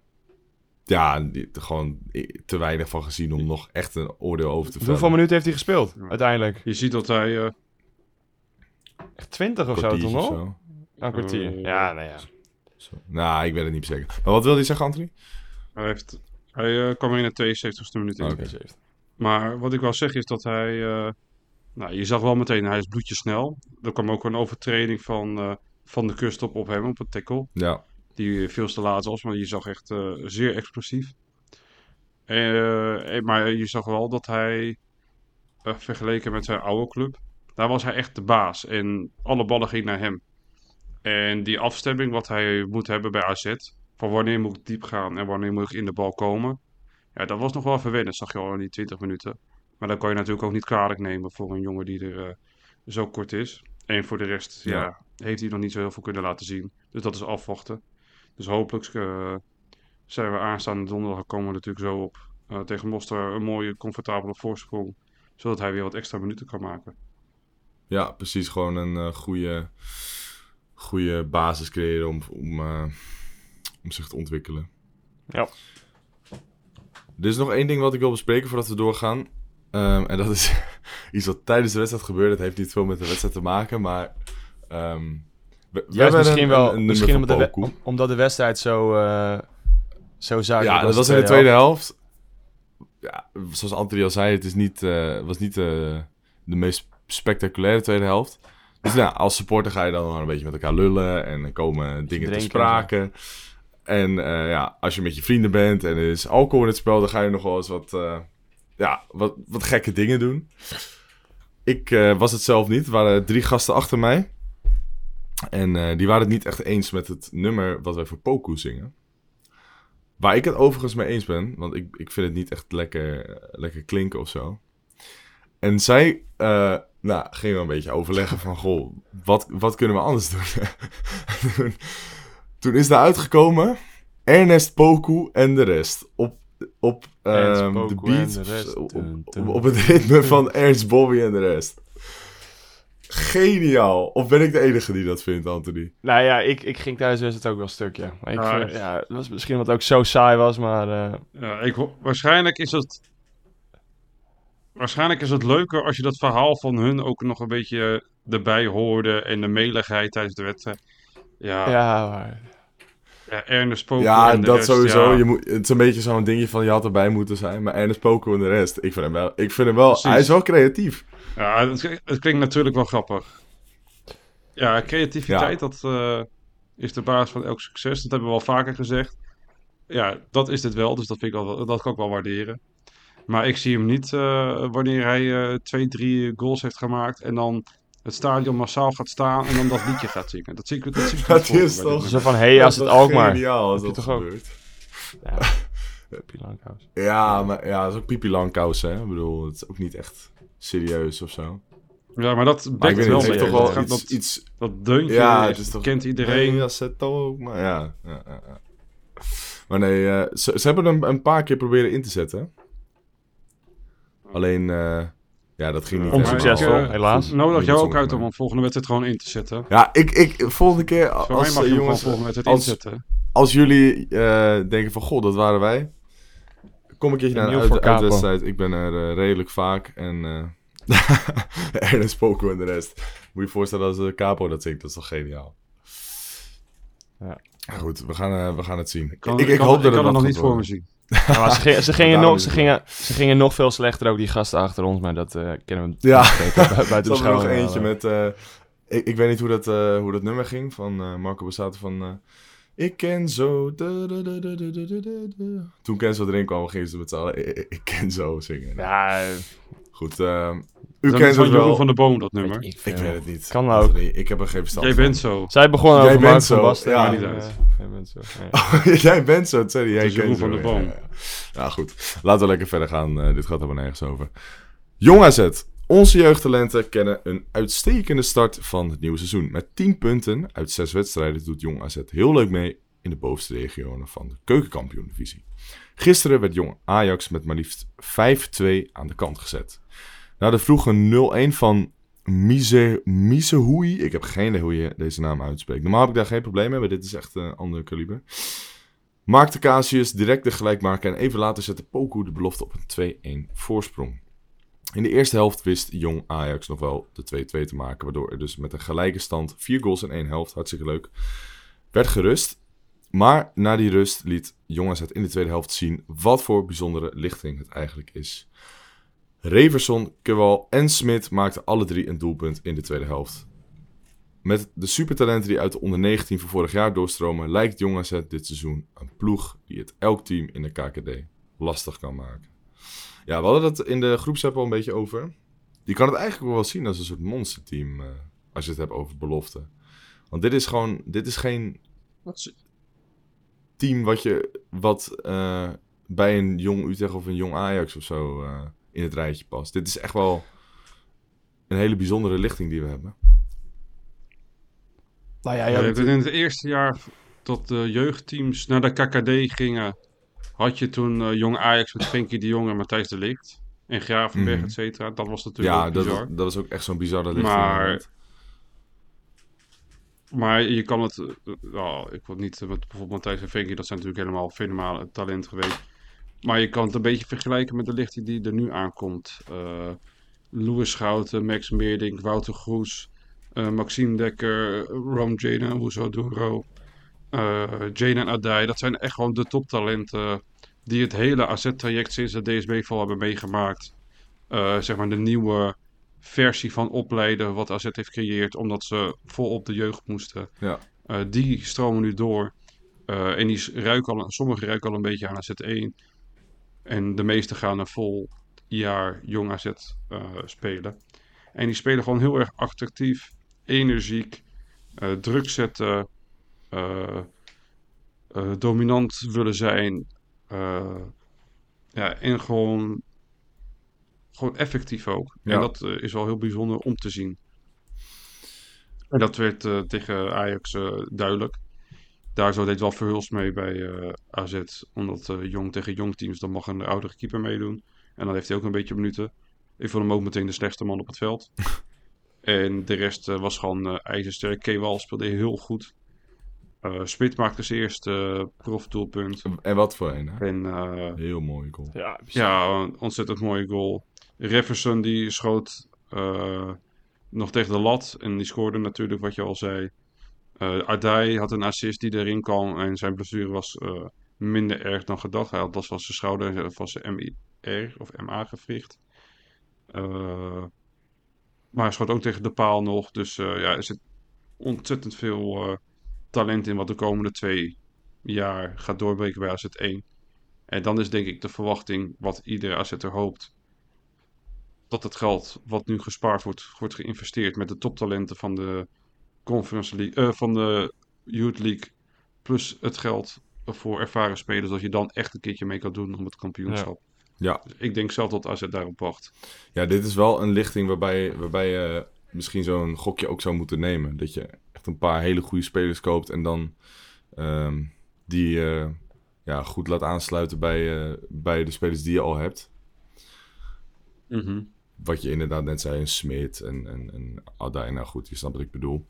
ja, die- gewoon te weinig van gezien om nog echt een oordeel over te vellen. Hoeveel minuten heeft hij gespeeld, uiteindelijk? Je ziet dat hij... eh, Echt 20 of zo, toch nog? Een kwartier. Eh, ja, nou ja. Zo. Nou, ik weet het niet zeker. Maar wat wilde je zeggen, Anthony? Hij, heeft, hij eh, kwam er in de 72e minuut in. Maar wat ik wil zeggen is dat hij... eh, nou, je zag wel meteen, hij is bloedjesnel. Er kwam ook een overtreding van, eh, van de kust op op hem, op het tackle. Ja, Die veel te laat was, maar je zag echt zeer explosief. Maar je zag wel dat hij, vergeleken met zijn oude club, daar was hij echt de baas. En alle ballen gingen naar hem. En die afstemming wat hij moet hebben bij AZ, van wanneer moet ik diep gaan en wanneer moet ik in de bal komen. Ja, dat was nog wel verwennen, zag je al in die 20 minuten. Maar dan kan je natuurlijk ook niet kwalijk nemen voor een jongen die er eh, zo kort is. En voor de rest, ja. Ja. heeft hij nog niet zo heel veel kunnen laten zien. Dus dat is afwachten. Dus hopelijk eh, zijn we aanstaande donderdag komen we natuurlijk zo op. eh, tegen Moster een mooie, comfortabele voorsprong. Zodat hij weer wat extra minuten kan maken. ja precies. Gewoon een goede, goede basis creëren om, om, om zich te ontwikkelen. Ja. Er is nog één ding wat ik wil bespreken voordat we doorgaan. Ehm, en dat is *laughs* iets wat tijdens de wedstrijd gebeurde. Het heeft niet veel met de wedstrijd te maken, maar... ehm we, we Juist hebben misschien een- wel, een- een misschien omdat de, om- omdat de wedstrijd zo, eh zo zuiver Ja, dat was in de tweede helft. Ja, zoals Anthony al zei, het is niet, eh, was niet eh, de meest spectaculaire tweede helft. Dus nou, als supporter ga je dan een beetje met elkaar lullen en dan komen dingen te sprake. En eh, ja, als je met je vrienden bent en er is alcohol in het spel, dan ga je nog wel eens wat, eh, ja, wat, wat gekke dingen doen. Ik eh, was het zelf niet. Er waren drie gasten achter mij. En die waren het niet echt eens met het nummer wat wij voor Poku zingen. Waar ik het overigens mee eens ben, want ik, ik vind het niet echt lekker, lekker klinken of zo. En zij nou, gingen een beetje overleggen van, goh, wat, wat kunnen we anders doen? *laughs* toen, is daar uitgekomen Ernest Poku en de rest. Op, op ehm, de beat, de op, op, het ritme van Ernst Bobby en de rest. Geniaal. Of ben ik de enige die dat vindt, Anthony? Nou ja, ik, ik ging tijdens de wedstrijd ook wel stuk, ja. Maar ik, Ja, vind- ja, het was misschien het ook zo saai was, maar... eh, Ja, ik, waarschijnlijk is het. Waarschijnlijk is het leuker als je dat verhaal van hun ook nog een beetje erbij hoorde. En de meligheid tijdens de wedstrijd. Ja, ja. ja, maar... Ernest Poker ja, en de dat rest, sowieso. ja. Je moet, het is een beetje zo'n dingje van je had erbij moeten zijn. Maar Ernest Poku en de rest. Ik vind hem wel. Ik vind hem wel Precies. hij is wel creatief. Ja, het, het klinkt natuurlijk wel grappig. Ja, creativiteit, dat eh, is de basis van elk succes. Dat hebben we al vaker gezegd. Ja, dat is dit wel, dus dat, vind ik wel, dat kan ik wel waarderen. Maar ik zie hem niet eh, wanneer hij eh, twee, drie goals heeft gemaakt en dan het stadion massaal gaat staan en dan dat liedje gaat zingen. Dat zie ik, dat zie ik Dat is toch- Zo van, hé, hey, als het ook maar. Geniaal als dat toch ook? gebeurt. Ja. *laughs* Puppy Langkous. Ja, maar ja, dat is ook Pipi Langkous, hè. Ik bedoel, het is ook niet echt serieus of zo. Ja, maar dat Maar ik wel heeft toch Dat wel iets... dat, iets dat deuntje ja, het is toch... kent iedereen. Ja, zet ook, maar ja. ja, ja, ja. Maar nee, eh, ze, ze hebben hem een paar keer proberen in te zetten. Alleen, eh, Ja, dat ging niet Onsuccesvol, eh, helaas. Nodig jou ook uit om een volgende wedstrijd gewoon in te zetten. Ja, ik, ik, volgende keer, als, mag eh, je jongens, volgende wedstrijd als, inzetten. als jullie eh, denken van, goh, dat waren wij. Kom een keertje naar een uitwedstrijd. Ik ben er eh, redelijk vaak. En eh Ernest *laughs* Poco en de rest. Moet je je voorstellen als de Capo dat zingt. Dat is toch geniaal. Ja. Goed, we gaan, we gaan het zien. Ik, kan, ik, ik kan- hoop ik dat kan het het nog niet voor me zien. Ja, ze, *laughs* gingen, ze, gingen nog, ze, gingen, ze gingen nog veel slechter, ook die gasten achter ons. Maar dat eh, kennen we Ja. *laughs* buiten Er de nog eentje met... eh, ik, ik weet niet hoe dat, eh, hoe dat nummer ging van Marco Bassato van... ik ken zo... da, da, da. Toen Kenzo erin kwam, gingen ze met z'n allen... Ik, ken zo zingen. Ja, Goed, eh, U kent van het Jeroen wel. van de Boom, dat nummer. ik, weet het niet. Kan ook. Ik heb er geen verstand Jij bent zo. Zij begonnen Jij over bent Mark van zo, Basten. ja. maar Niet die, uit. eh, jij bent zo. *laughs* ja. Jij bent zo, sorry. Jij is Jeroen kent van zo, der Boom. Ja, ja. Nou goed, laten we lekker verder gaan. Eh, dit gaat helemaal nergens over. Jong AZ. Onze jeugdtalenten kennen een uitstekende start van het nieuwe seizoen. Met 10 punten uit 6 wedstrijden doet Jong AZ heel leuk mee in de bovenste regionen van de keukenkampioen-divisie. Gisteren werd Jong Ajax met maar liefst 5-2 aan de kant gezet. Na de vroege 0-1 van Mise, Misehoei. Ik heb geen idee hoe je deze naam uitspreekt. Normaal heb ik daar geen probleem mee, maar dit is echt een ander kaliber. Maakte Casius direct de gelijkmaker en even later zette Poku de belofte op een 2-1 voorsprong. In de eerste helft wist Jong Ajax nog wel de 2-2 te maken, waardoor er dus met een gelijke stand 4 goals in één helft, hartstikke leuk, werd gerust. Maar na die rust liet Jong AZ in de tweede helft zien wat voor bijzondere lichting het eigenlijk is. Reverson, Kewal en Smit maakten alle drie een doelpunt in de tweede helft. Met de supertalenten die uit de onder 19 van vorig jaar doorstromen, lijkt Jong AZ dit seizoen een ploeg die het elk team in de KKD lastig kan maken. Ja, we hadden het in de groepsapp al een beetje over. Je kan het eigenlijk wel zien als een soort monsterteam, eh, als je het hebt over belofte. Want dit is gewoon, dit is geen team wat je, wat eh, bij een jong Utrecht of een jong Ajax of zo eh, in het rijtje past. Dit is echt wel een hele bijzondere lichting die we hebben. Nou ja, in het eerste jaar dat de jeugdteams naar de KKD gingen, had je toen eh, jong Ajax met Frenkie de Jong en Matthijs de Ligt. En Gravenberg, Mhm. et cetera. Dat was natuurlijk Ja, ook dat, bizar. dat was ook echt zo'n bizarre lichting. Maar-. Maar je kan het, eh, ja, ik wil niet eh, met bijvoorbeeld Matthijs en Frenkie, dat zijn natuurlijk helemaal fenomenale talent geweest. Maar je kan het een beetje vergelijken met de lichting die er nu aankomt. Eh Louis Schouten, Max Meerdink, Wouter Groes, eh, Maxime Dekker, Rom Jane, Hoezo Duro, eh Jane en Adai. Dat zijn echt gewoon de toptalenten die het hele AZ-traject sinds de DSB-val hebben meegemaakt. Zeg maar de nieuwe versie van opleiden wat AZ heeft gecreëerd, omdat ze volop de jeugd moesten. Ja. Die stromen nu door. En die ruiken al, sommigen ruiken al een beetje aan AZ1. En de meeste gaan een vol jaar jong AZ eh, spelen. En die spelen gewoon heel erg attractief, energiek, eh, druk zetten, eh, dominant willen zijn. ja, en gewoon, gewoon effectief ook. Ja. En dat is wel heel bijzonder om te zien. En dat werd tegen Ajax duidelijk. Daar zo deed wel Verhulst mee bij eh, AZ. Omdat eh, jong tegen jong teams, dan mag een oudere keeper meedoen. En dan heeft hij ook een beetje minuten. Ik vond hem ook meteen de slechtste man op het veld. *laughs* en de rest eh, was gewoon eh ijzersterk. Kewal speelde heel goed. Eh Smit maakte zijn eerste profdoelpunt. En wat voor een, hè? En eh, Heel mooi goal. ja, ja, een ontzettend mooie goal. Reverson die schoot eh, nog tegen de lat. En die scoorde natuurlijk wat je al zei. Eh Adai had een assist die erin kwam. En zijn blessure was eh, minder erg dan gedacht. Hij had last van zijn schouder en van zijn MIR of MA gewricht. Eh, maar hij schoot ook tegen de paal nog. Dus eh, ja, er zit ontzettend veel eh, talent in wat de komende twee jaar gaat doorbreken bij AZ1. En dan is denk ik de verwachting wat iedere AZ'er hoopt. Dat het geld wat nu gespaard wordt, wordt geïnvesteerd met de toptalenten van de Conference League, eh, van de Youth League. Plus het geld voor ervaren spelers, dat je dan echt een keertje mee kan doen om het kampioenschap. Ja. Dus ik denk zelf dat AZ daarop wacht. Ja, dit is wel een lichting waarbij, waarbij je misschien zo'n gokje ook zou moeten nemen. Dat je echt een paar hele goede spelers koopt en dan ehm, die eh, ja, goed laat aansluiten bij, eh, bij de spelers die je al hebt. Mhm. wat je inderdaad net zei, een Smit en, en, en Adai. Nou goed, je snapt wat ik bedoel.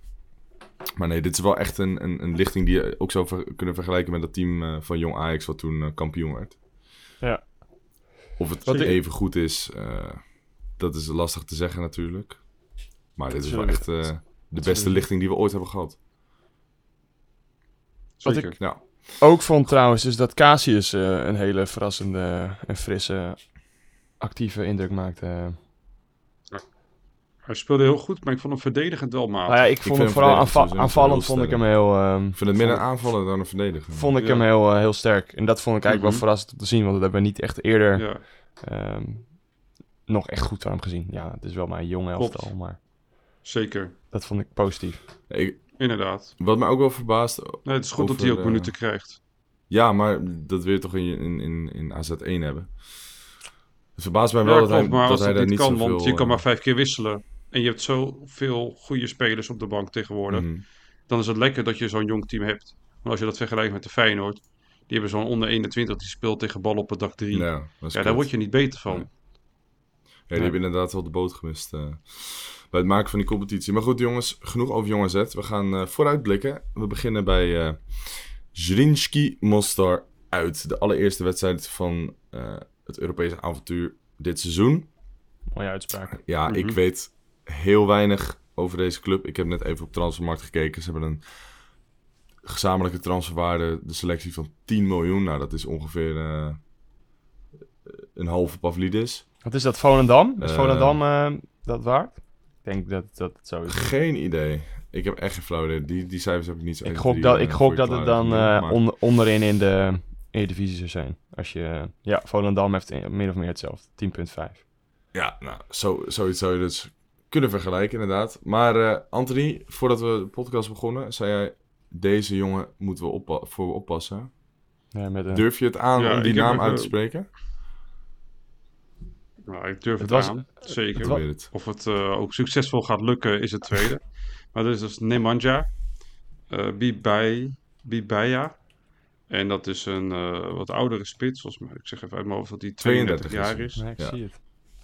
Maar nee, dit is wel echt een, een, een lichting die je ook zou ver- kunnen vergelijken met dat team eh, van Jong Ajax wat toen eh, kampioen werd. Ja. Of het Wat ik- even goed is, eh, dat is lastig te zeggen natuurlijk. Maar dit is wel echt eh, de beste lichting die we ooit hebben gehad. Wat Zeker. ik Ja, ook vond trouwens, is dat Casius eh, een hele verrassende en frisse, actieve indruk maakte. Hij speelde heel goed, maar ik vond hem verdedigend wel matig. Nou ja, ik vond hem vooral aanva- aanvallend vond ik hem heel, ehm, ik vind het meer een aanvaller dan een verdediger. vond ik Ja. hem heel, eh, heel sterk. En dat vond ik eigenlijk Mhm. wel verrassend om te zien, want dat hebben we niet echt eerder Ja, ehm, nog echt goed van hem gezien. Ja, het is wel maar een jong Klopt. elftal, maar zeker. dat vond ik positief. Ik, Inderdaad. wat mij ook wel verbaast, Nee, het is goed dat hij ook minuten krijgt. Ja, maar dat wil je toch in, in, in, in AZ1 hebben. Het verbaast mij wel Ja, dat hij, maar dat als hij daar niet kan, zoveel... want je kan eh, maar vijf keer wisselen. En je hebt zoveel goede spelers op de bank tegenwoordig. mhm. Dan is het lekker dat je zo'n jong team hebt. Maar als je dat vergelijkt met de Feyenoord. Die hebben zo'n onder 21 die speelt tegen ballen op het dak 3. Ja, daar word je niet beter van. Nee. Ja, die hebben inderdaad wel de boot gemist eh, bij het maken van die competitie. Maar goed, jongens, genoeg over Jong AZ. We gaan eh, vooruitblikken. We beginnen bij eh Zrinski Mostar uit. De allereerste wedstrijd van eh, het Europese avontuur dit seizoen. Mooie uitspraak. Ja, Mhm. ik weet heel weinig over deze club. Ik heb net even op Transfermarkt gekeken. Ze hebben een gezamenlijke transferwaarde, de selectie van 10 miljoen. Nou, dat is ongeveer eh, een halve Pavlidis. Wat is dat, Volendam? Is Eh, Volendam eh, dat waard? Ik denk dat dat is. Geen idee. Ik heb echt geen flauw idee. Die, die cijfers heb ik niet zo Ik 1, gok 3, dat, ik gok dat het dan Maar- onder- onderin in de Eredivisie zou zijn. Als je, ja, Volendam heeft min of meer hetzelfde. 10.5. Ja, nou, zo, zoiets zou je dus kunnen vergelijken inderdaad. Maar eh Anthony, voordat we de podcast begonnen, zei jij... Deze jongen moeten we oppa- voor oppassen. Ja, met een, Durf je het aan Ja, om die naam even- uit te spreken? Nou, ik durf Het het, was- aan. Zeker. het. Of het eh, ook succesvol gaat lukken is het tweede. *laughs* maar dat is dus Nemanja eh Bibai, Bibaya. En dat is een eh, wat oudere spits. Volgens mij, ik zeg even uit mijn hoofd dat hij 32 32 jaar is is. nee, ik Ja. zie het.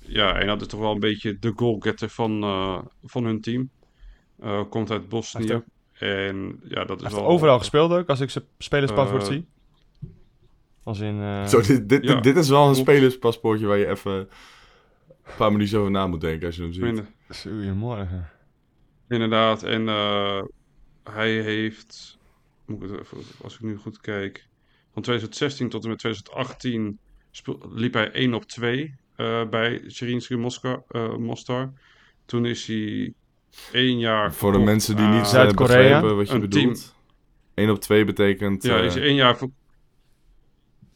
Ja, en dat is toch wel een beetje de goalgetter van, eh, van hun team. Eh, komt uit Bosnië. heeft, En ja, dat is wel... overal gespeeld ook, als ik zijn spelerspaspoort Eh, zie. Als in... eh, Zo, dit, dit, ja, dit is wel een spelerspaspoortje waar je even een paar minuutjes over na moet denken als je hem ziet. Minder. Goedemorgen. Inderdaad, en eh, hij heeft, moet ik het even, als ik nu goed kijk, van 2016 tot en met 2018 speel- liep hij 1 op 2 eh, bij Zrinjski Moskou, eh, Mostar. Toen is hij één jaar Voor de mensen die niet eh, Zuid-Korea? begrijpen wat je Een bedoelt. 1 op 2 betekent... Ja, is hij één jaar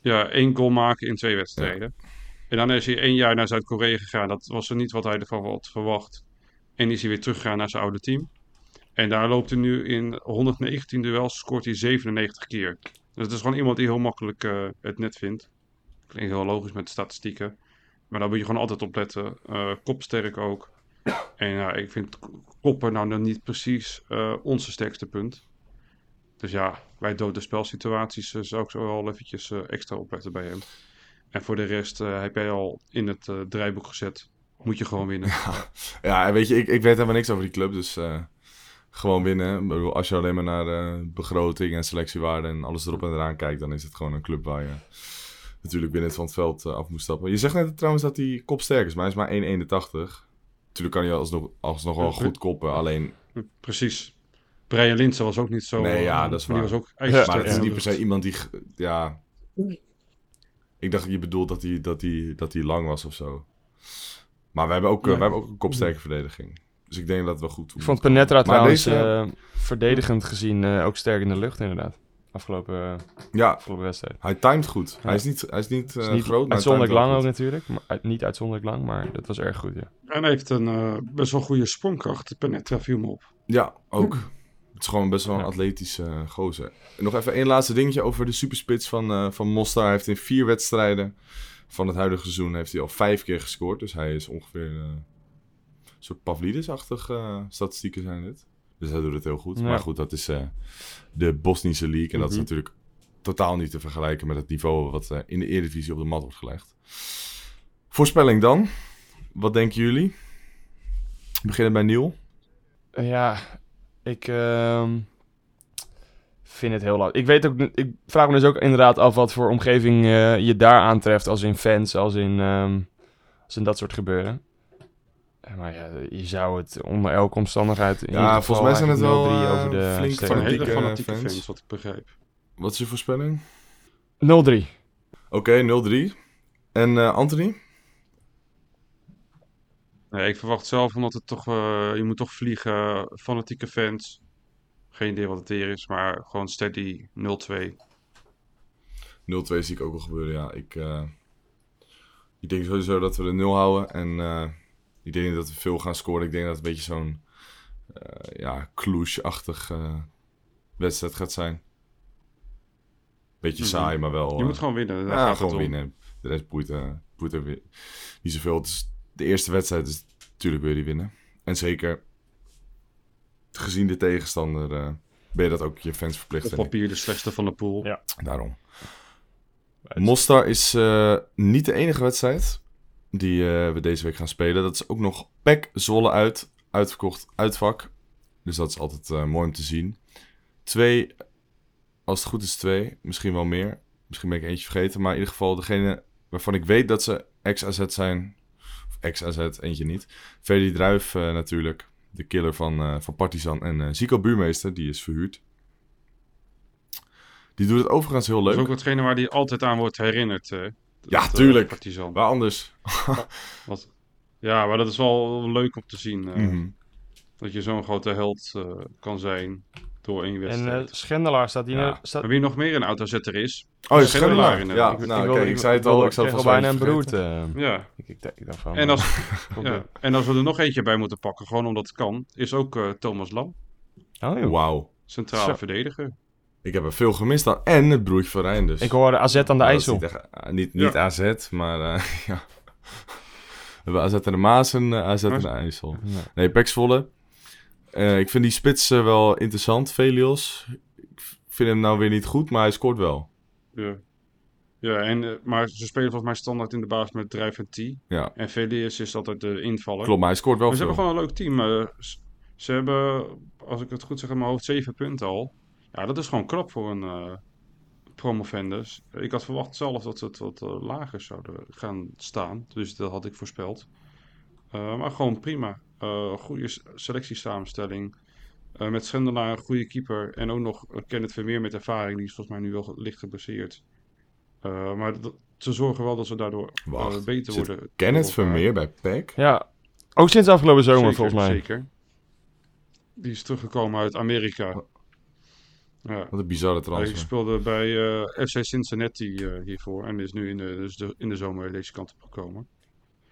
ja, één goal maken in twee wedstrijden. En dan is hij één jaar naar Zuid-Korea gegaan. Dat was er niet wat hij ervan had verwacht. En is hij weer teruggegaan naar zijn oude team. En daar loopt hij nu in 119 duels, scoort hij 97 keer. Dus het is gewoon iemand die heel makkelijk eh, het net vindt. Klinkt heel logisch met de statistieken. Maar daar moet je gewoon altijd op letten. Eh, kopsterk ook. En ja, ik vind koppen nou nog niet precies eh, onze sterkste punt. Dus ja, bij dode spelsituaties eh, zou ik zo wel eventjes extra opletten bij hem. En voor de rest heb jij al in het draaiboek gezet. Moet je gewoon winnen. Ja, weet je, ik, ik weet helemaal niks over die club, dus gewoon winnen. Als je alleen maar naar begroting en selectiewaarde en alles erop en eraan kijkt, dan is het gewoon een club waar je natuurlijk binnen van het veld eh, af moet stappen. Je zegt net trouwens dat hij kopsterk is, maar hij is maar 1,81. Natuurlijk kan hij alsnog, alsnog wel goed koppen, alleen... Precies. Brian Linsen was ook niet zo. Nee, ja, eh, dat is die waar. was ook Ja, Maar het is niet per se iemand die... Ja... Ik dacht, je bedoelt dat hij, dat hij, dat hij lang was of zo. Maar we hebben ook, eh, we hebben ook een kopsterke verdediging. Dus ik denk dat het wel goed Ik vond Penetra trouwens deze- eh, verdedigend gezien eh, ook sterk in de lucht inderdaad. Afgelopen, eh, Ja, afgelopen wedstrijd. hij timed goed. Ja. Hij is niet, hij is niet, eh, is niet groot, maar uitzonderlijk lang ook natuurlijk. Maar, uit- niet uitzonderlijk lang, maar dat was erg goed, ja. En hij heeft een eh, best wel goede sprongkracht. Penetra viel me op. Ja, ook. Het is gewoon best wel een Ja. atletische uh, gozer. En nog even één laatste dingetje over de superspits van, eh van Mostar. Hij heeft in vier wedstrijden van het huidige seizoen heeft hij al vijf keer gescoord. Dus hij is ongeveer eh, een soort Pavlidis-achtig eh, statistieken zijn dit. Dus hij doet het heel goed. Ja. Maar goed, dat is eh, de Bosnische League. En dat is Mhm. natuurlijk totaal niet te vergelijken met het niveau wat eh, in de Eredivisie op de mat wordt gelegd. Voorspelling dan. Wat denken jullie? We beginnen bij Niel. Eh, Ja, ik ehm, vind het heel lastig. Ik weet ook, ik vraag me dus ook inderdaad af wat voor omgeving je daar aantreft, als in fans, als in, ehm, als in dat soort gebeuren. Eh, Maar ja, je zou het onder elke omstandigheid. In Ja, volgens mij zijn het wel, 0-3 eh, over de flink streep. Van hele Fanatieke fanatieke fans. fans. wat ik begrijp. Wat is je voorspelling? 0-3. Oké, 0-3. En eh, Anthony? Nee, ik verwacht zelf omdat het toch, eh, je moet toch vliegen, fanatieke fans. Geen idee wat het hier is, maar gewoon steady 0-2. 0-2 zie ik ook wel gebeuren, ja. Ik, eh, ik denk sowieso dat we de 0 houden. En eh, ik denk niet dat we veel gaan scoren. Ik denk dat het een beetje zo'n eh ja, eh, wedstrijd gaat zijn. Beetje Mhm. saai, maar wel... Je eh, moet gewoon winnen. daar ja, gewoon winnen. De rest boeit, eh, boeit er weer niet zoveel. Het is de eerste wedstrijd, dus natuurlijk wil je die winnen. En zeker gezien de tegenstander eh, ben je dat ook je fans verplicht. Op papier de slechtste van de pool. Ja. Daarom. Mostar is eh, niet de enige wedstrijd die eh, we deze week gaan spelen. Dat is ook nog PEC Zwolle uit. Uitverkocht uitvak. Dus dat is altijd eh, mooi om te zien. Twee, als het goed is twee. Misschien wel meer. Misschien ben ik eentje vergeten. Maar in ieder geval degene waarvan ik weet dat ze ex-AZ zijn. Of ex-AZ, eentje niet. Ferdy Druif eh, natuurlijk. De killer van, van Partizan. En Zico Buurmeester, die is verhuurd. Die doet het overigens heel Dat leuk. is ook hetgene waar die altijd aan wordt herinnerd. hè. Ja, Dat, eh, tuurlijk. Partizan. Waar anders? *laughs* Wat- Ja, maar dat is wel leuk om te zien. eh, Mhm. Dat je zo'n grote held eh, kan zijn door één En wedstrijd. eh, Schendelaar staat hier. Ja. Staat, wie nog meer een autozetter is? Oh, Schendelaar Schendelaar. Ja, inderdaad. nou, ik zei het al. Ik zat al bijna een even broert. vergeten. eh. Ja. ik, ik, ik dacht van, En als, *laughs* ja. en als we er nog eentje bij moeten pakken, gewoon omdat het kan, is ook eh, Thomas Lam, Oh, joh. Wauw. centrale Zo. verdediger. Ik heb er veel gemist aan. En het broertje van Rijn dus. Ik hoorde AZ aan de IJssel. Niet, echt- ah, niet, niet Ja. AZ, maar eh, *laughs* ja. We hebben AZ en de Maas en eh, AZ en de IJssel. Ja. Nee, Pek Zwolle. Eh, ik vind die spits eh, wel interessant, Velios. Ik vind hem nou weer niet goed, maar hij scoort wel. Ja, ja en, eh, maar ze spelen volgens mij standaard in de baas met Drijf en T. Ja, En Velius is altijd de invaller. klopt, maar hij scoort wel Maar ze veel. hebben gewoon een leuk team. eh, ze hebben, als ik het goed zeg in mijn hoofd, zeven punten al. Ja, dat is gewoon knap voor een eh promovendus. Ik had verwacht zelf dat ze het wat eh, lager zouden gaan staan. Dus dat had ik voorspeld. Eh, maar gewoon prima. Eh goede selectiesamenstelling. Eh met Schendelaar een goede keeper. En ook nog Kenneth Vermeer met ervaring. Die is volgens mij nu wel licht geblesseerd. Eh, maar dat- ze zorgen wel dat ze daardoor beter worden. Kenneth. Vermeer bij Pek? Ja, ook sinds afgelopen zomer Zeker, volgens mij. Zeker. Die is teruggekomen uit Amerika. Ja. Wat een bizarre Hij transfer. speelde bij eh, FC Cincinnati eh, hiervoor. En is nu in de, dus de, in de zomer deze kant op gekomen.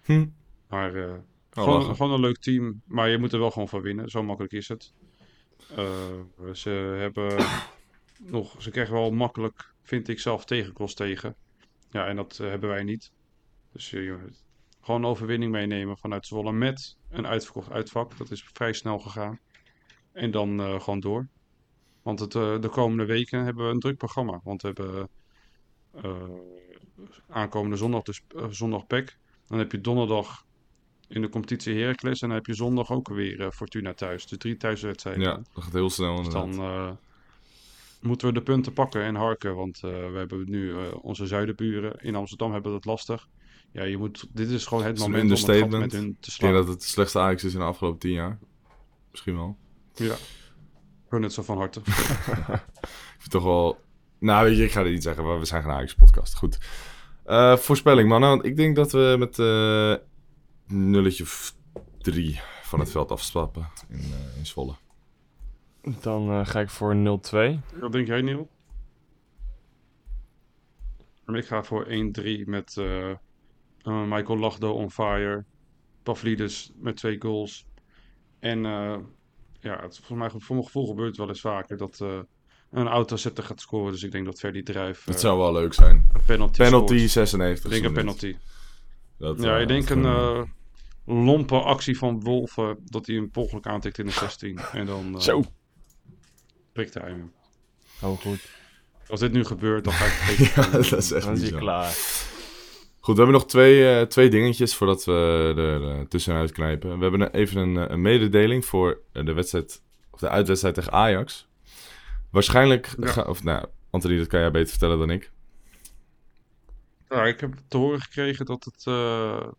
Hm. Maar eh, Oh, gewoon, gewoon een leuk team. Maar je moet er wel gewoon van winnen. Zo makkelijk is het. Ze hebben *coughs* nog... Ze krijgen wel makkelijk, vind ik zelf, tegenklos tegen. Ja, en dat hebben wij niet. Dus gewoon een overwinning meenemen vanuit Zwolle met een uitverkocht uitvak. Dat is vrij snel gegaan. En dan gewoon door. Want het, eh, de komende weken hebben we een druk programma. Want we hebben eh, aankomende zondag dus zondag PEC. Dan heb je donderdag in de competitie Heracles. En dan heb je zondag ook weer Fortuna thuis. Dus drie thuiswedstrijden. Ja, dat gaat heel snel Dus dan moeten we de punten pakken en harken. Want we hebben nu onze zuidenburen in Amsterdam hebben dat lastig. Ja, je moet, dit is gewoon het Het is een moment om het met hun te Ik slaan. denk dat het het slechtste Ajax is in de afgelopen tien jaar. Misschien wel. Ja, gun het zo van harte. *laughs* Ik vind toch wel... Nou, weet je, ik ga dit niet zeggen, maar we zijn geen Ajax-podcast. Goed. Eh, voorspelling, mannen. Want ik denk dat we met eh nulletje of drie van het veld afstappen in, eh, in Zwolle. Dan eh, ga ik voor 0-2. Wat denk jij, Neil? En ik ga voor 1-3 met Michael Lachdo on fire. Pavlidis met twee goals. En eh, ja, het, volgens mij, voor mijn gevoel gebeurt het wel eens vaker dat eh, een autozetter gaat scoren. Dus ik denk dat Ferdy Druif Dat eh, zou wel leuk zijn. een penalty Penalty scoort. 96. Ik denk een penalty. Dat, Ja, eh, ik denk een eh, lompe actie van Wolven dat hij hem per ongeluk aantikt in de 16. En dan Zo. prikt hij hem. Oh, goed. Als dit nu gebeurt, dan ga ik *laughs* het ja, dat is echt Dan is niet hij zo. klaar. Goed, we hebben nog twee, eh, twee dingetjes voordat we er tussenuit knijpen. We hebben even een, eh, een mededeling voor eh, de wedstrijd, of de uitwedstrijd tegen Ajax. Waarschijnlijk, Ja. ga- of nou, Anthony, dat kan jij beter vertellen dan ik. Nou, ik heb te horen gekregen dat het nou,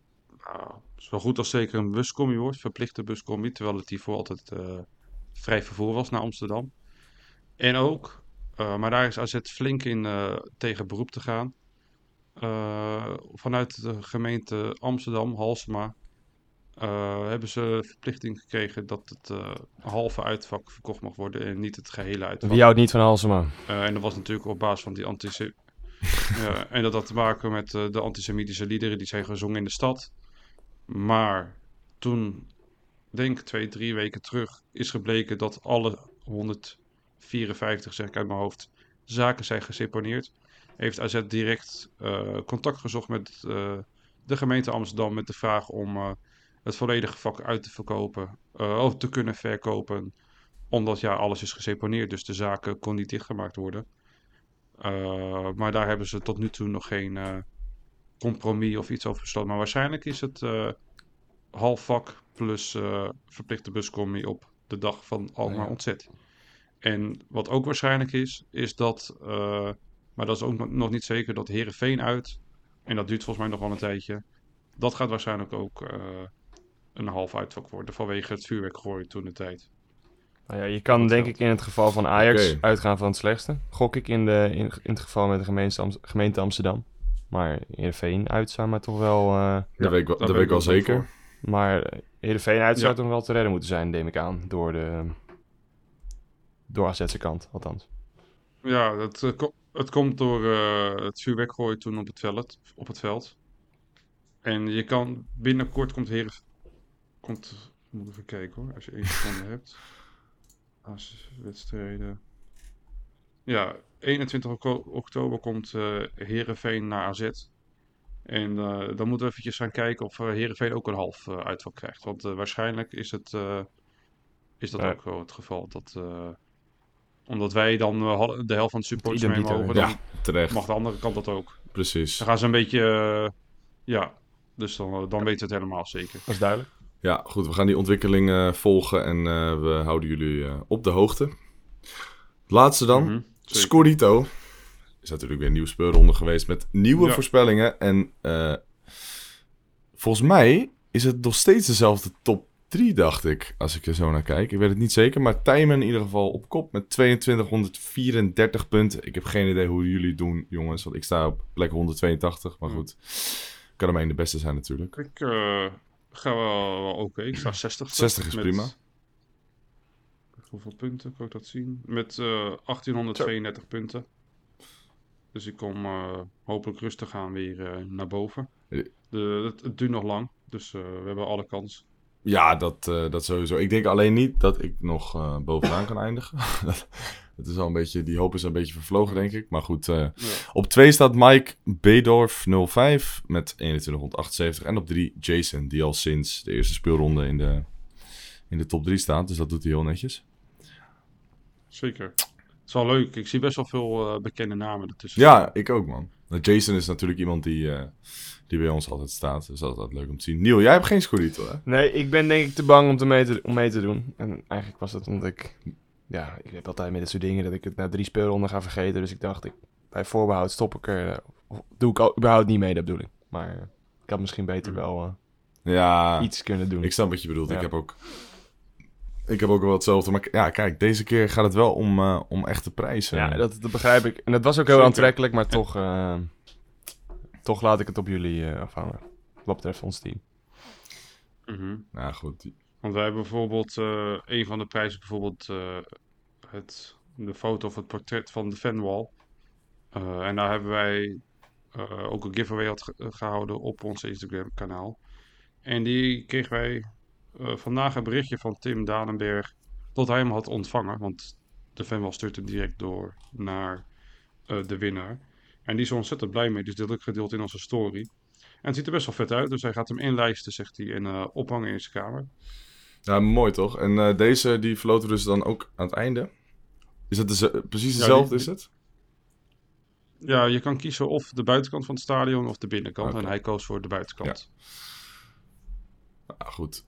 zo goed als zeker een buscombi wordt, verplichte buscombi, terwijl het hiervoor altijd vrij vervoer was naar Amsterdam. En ook, maar daar is AZ flink in tegen beroep te gaan. Vanuit de gemeente Amsterdam, Halsema, eh, hebben ze verplichting gekregen dat het eh, halve uitvak verkocht mag worden en niet het gehele uitvak. Wie houdt niet van Halsema? Eh, en dat was natuurlijk op basis van die antisem *laughs* ja, en dat had te maken met de antisemitische liederen die zijn gezongen in de stad. Maar toen, denk ik twee, drie weken terug, is gebleken dat alle 154, zeg ik uit mijn hoofd, zaken zijn geseponeerd. Heeft AZ direct eh, contact gezocht met eh, de gemeente Amsterdam met de vraag om eh, het volledige vak uit te verkopen, of te kunnen verkopen omdat ja, alles is geseponeerd, dus de zaken kon niet dichtgemaakt worden. Maar daar hebben ze tot nu toe nog geen compromis of iets over besloten. Maar waarschijnlijk is het half vak plus verplichte buscombi op de dag van Alkmaar Ja. ontzet. En wat ook waarschijnlijk is, is dat, maar dat is ook nog- nog niet zeker, dat Herenveen uit, en dat duurt volgens mij nog wel een tijdje, dat gaat waarschijnlijk ook eh, een half uitvak worden vanwege het vuurwerk gooien toen de tijd. Nou ja, je kan Dat denk geldt. ik in het geval van Ajax uitgaan van het slechtste. Gok ik in, de, in, in het geval met de gemeente, Am- gemeente Amsterdam. Maar Heerenveen uit zou maar toch wel... eh, dat weet ik wel, daar dat weet ik wel zeker. voor. maar Heerenveen uit zou Ja. toch wel te redden moeten zijn, neem ik aan. Door de... Door AZ's kant, althans. Ja, eh, ko- het komt door eh, het vuurwerk gooien toen op het veld. Op het veld. En je kan binnenkort komt Heren. Komt. Moet even kijken hoor, als je één seconde hebt. *laughs* Als wedstrijden. Ja, 21 okto- oktober komt eh Herenveen naar AZ. En eh, dan moeten we eventjes gaan kijken of Herenveen ook een half uitvak krijgt. Want waarschijnlijk is, het, is dat Ja. ook wel het geval. Dat, omdat wij dan eh, de helft van de supporters mee mogen, Ja, terecht. mag de andere kant dat ook. Precies. Dan gaan ze een beetje, eh, ja, dus dan, eh, dan weten we het helemaal zeker. Dat is duidelijk. Ja, goed. We gaan die ontwikkeling eh, volgen en eh, we houden jullie eh, op de hoogte. Laatste dan. Zeker. Scorito. Is natuurlijk weer een nieuwe speelronde geweest met nieuwe Ja. voorspellingen. En eh, volgens mij is het nog steeds dezelfde top 3, dacht ik. Als ik er zo naar kijk. Ik weet het niet zeker. Maar Tijmen in ieder geval op kop met 2234 punten. Ik heb geen idee hoe jullie het doen, jongens. Want ik sta op plek 182. Maar goed. Kan er maar één de beste zijn natuurlijk. Ik eh, ga wel, wel oké. Ik sta 60. 60 is met- prima. Hoeveel punten kan ik dat zien? Met eh 1832 punten. Dus ik kom eh, hopelijk rustig aan weer naar boven. De, het, het duurt nog lang, dus we hebben alle kans. Ja, dat, eh, dat sowieso. Ik denk alleen niet dat ik nog eh, bovenaan kan eindigen. *laughs* dat is al een beetje, die hoop is een beetje vervlogen, denk ik. Maar goed, eh, Ja. op 2 staat Mike Bedorf 05 met 2178. En op 3 Jason, die al sinds de eerste speelronde in de, in de top 3 staat. Dus dat doet hij heel netjes. Zeker. Het is wel leuk. Ik zie best wel veel bekende namen ertussen. Ja, ik ook, man. Nou, Jason is natuurlijk iemand die, eh, die bij ons altijd staat. Dus dat is altijd leuk om te zien. Niel, jij hebt geen Scorito, hè? Nee, ik ben denk ik te bang om, te mee, te, om mee te doen. En eigenlijk was dat omdat ik... Ja, ik heb altijd met dit soort dingen dat ik het na drie speelronden ga vergeten. Dus ik dacht, ik, bij voorbehoud stop ik er... eh, doe ik al, überhaupt niet mee, dat bedoel ik. Maar ik had misschien beter wel eh, Ja. iets kunnen doen. Ik snap wat je bedoelt. Ja. Ik heb ook. Ik heb ook wel hetzelfde. Maar ja, kijk, deze keer gaat het wel om, eh, om echte prijzen. Ja, dat, dat begrijp ik. En dat was ook heel Zeker. aantrekkelijk, maar toch, eh, toch laat ik het op jullie eh, afhangen. Wat betreft ons team. Mhm. Nou goed. Want wij hebben bijvoorbeeld eh, een van de prijzen, bijvoorbeeld eh, het, de foto of het portret van de fanwall. Eh, en daar hebben wij eh, ook een giveaway had gehouden op ons Instagram kanaal. En die kregen wij eh, vandaag een berichtje van Tim Danenberg dat hij hem had ontvangen. Want de fanwall stuurt hem direct door naar eh, de winnaar. En die is er ontzettend blij mee, dus dit heb ik gedeeld in onze story. En het ziet er best wel vet uit, dus hij gaat hem inlijsten, zegt hij, en eh, ophangen in zijn kamer. Ja, mooi toch? En deze die verloten we dus dan ook aan het einde. Is dat precies Ja, dezelfde, die- is het? Ja, je kan kiezen of de buitenkant van het stadion of de binnenkant. En hij koos voor de buitenkant. Nou, goed.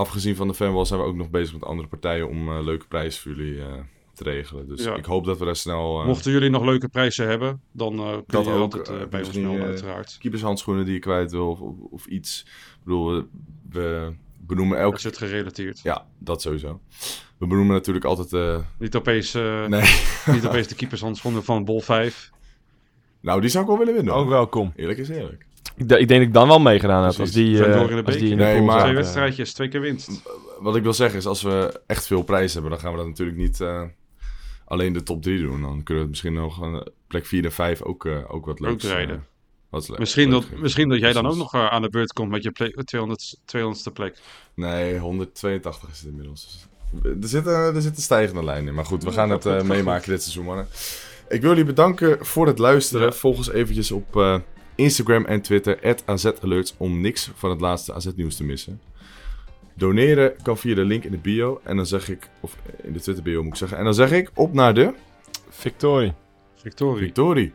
Afgezien van de fanwall zijn we ook nog bezig met andere partijen om eh, leuke prijzen voor jullie eh, te regelen. Dus Ja. ik hoop dat we daar snel... eh, Mochten jullie nog leuke prijzen hebben, dan eh kun Dat je ook, altijd bij ons melden, uiteraard. keepershandschoenen die je kwijt wil of, of, of iets. Ik bedoel, we, we benoemen elke... Dat zit gerelateerd. Ja, dat sowieso. We benoemen natuurlijk altijd... eh, Niet opeens, eh, Nee. *laughs* niet opeens de keepershandschoenen van Bol 5. nou, die zou ik wel willen winnen. Ook welkom. Eerlijk is eerlijk. Ik, ik denk dat ik dan wel meegedaan heb als die, eh, door in de als die in de Nee, pool maar- zaten. Twee wedstrijdjes, twee keer winst. Wat ik wil zeggen is, als we echt veel prijs hebben, dan gaan we dat natuurlijk niet eh, alleen de top 3 doen. Dan kunnen we het misschien nog een plek 4 en 5 ook, eh, ook wat leuks... rijden. eh, wat le- Misschien leuk dat, misschien dat jij dan ook nog eh, aan de beurt komt met je plek, 200, 200ste plek. Nee, 182 is het inmiddels. Dus Er zit, een- er zit een stijgende lijn in. Maar goed, we gaan het eh, meemaken dit seizoen, mannen. Ik wil jullie bedanken voor het luisteren. Ja. Volg ons eventjes op eh, Instagram en Twitter, AZAlerts, om niks van het laatste AZ-nieuws te missen. Doneren kan via de link in de bio. En dan zeg ik, of in de Twitter bio moet ik zeggen. En dan zeg ik, op naar de Victorie. Victorie. victorie.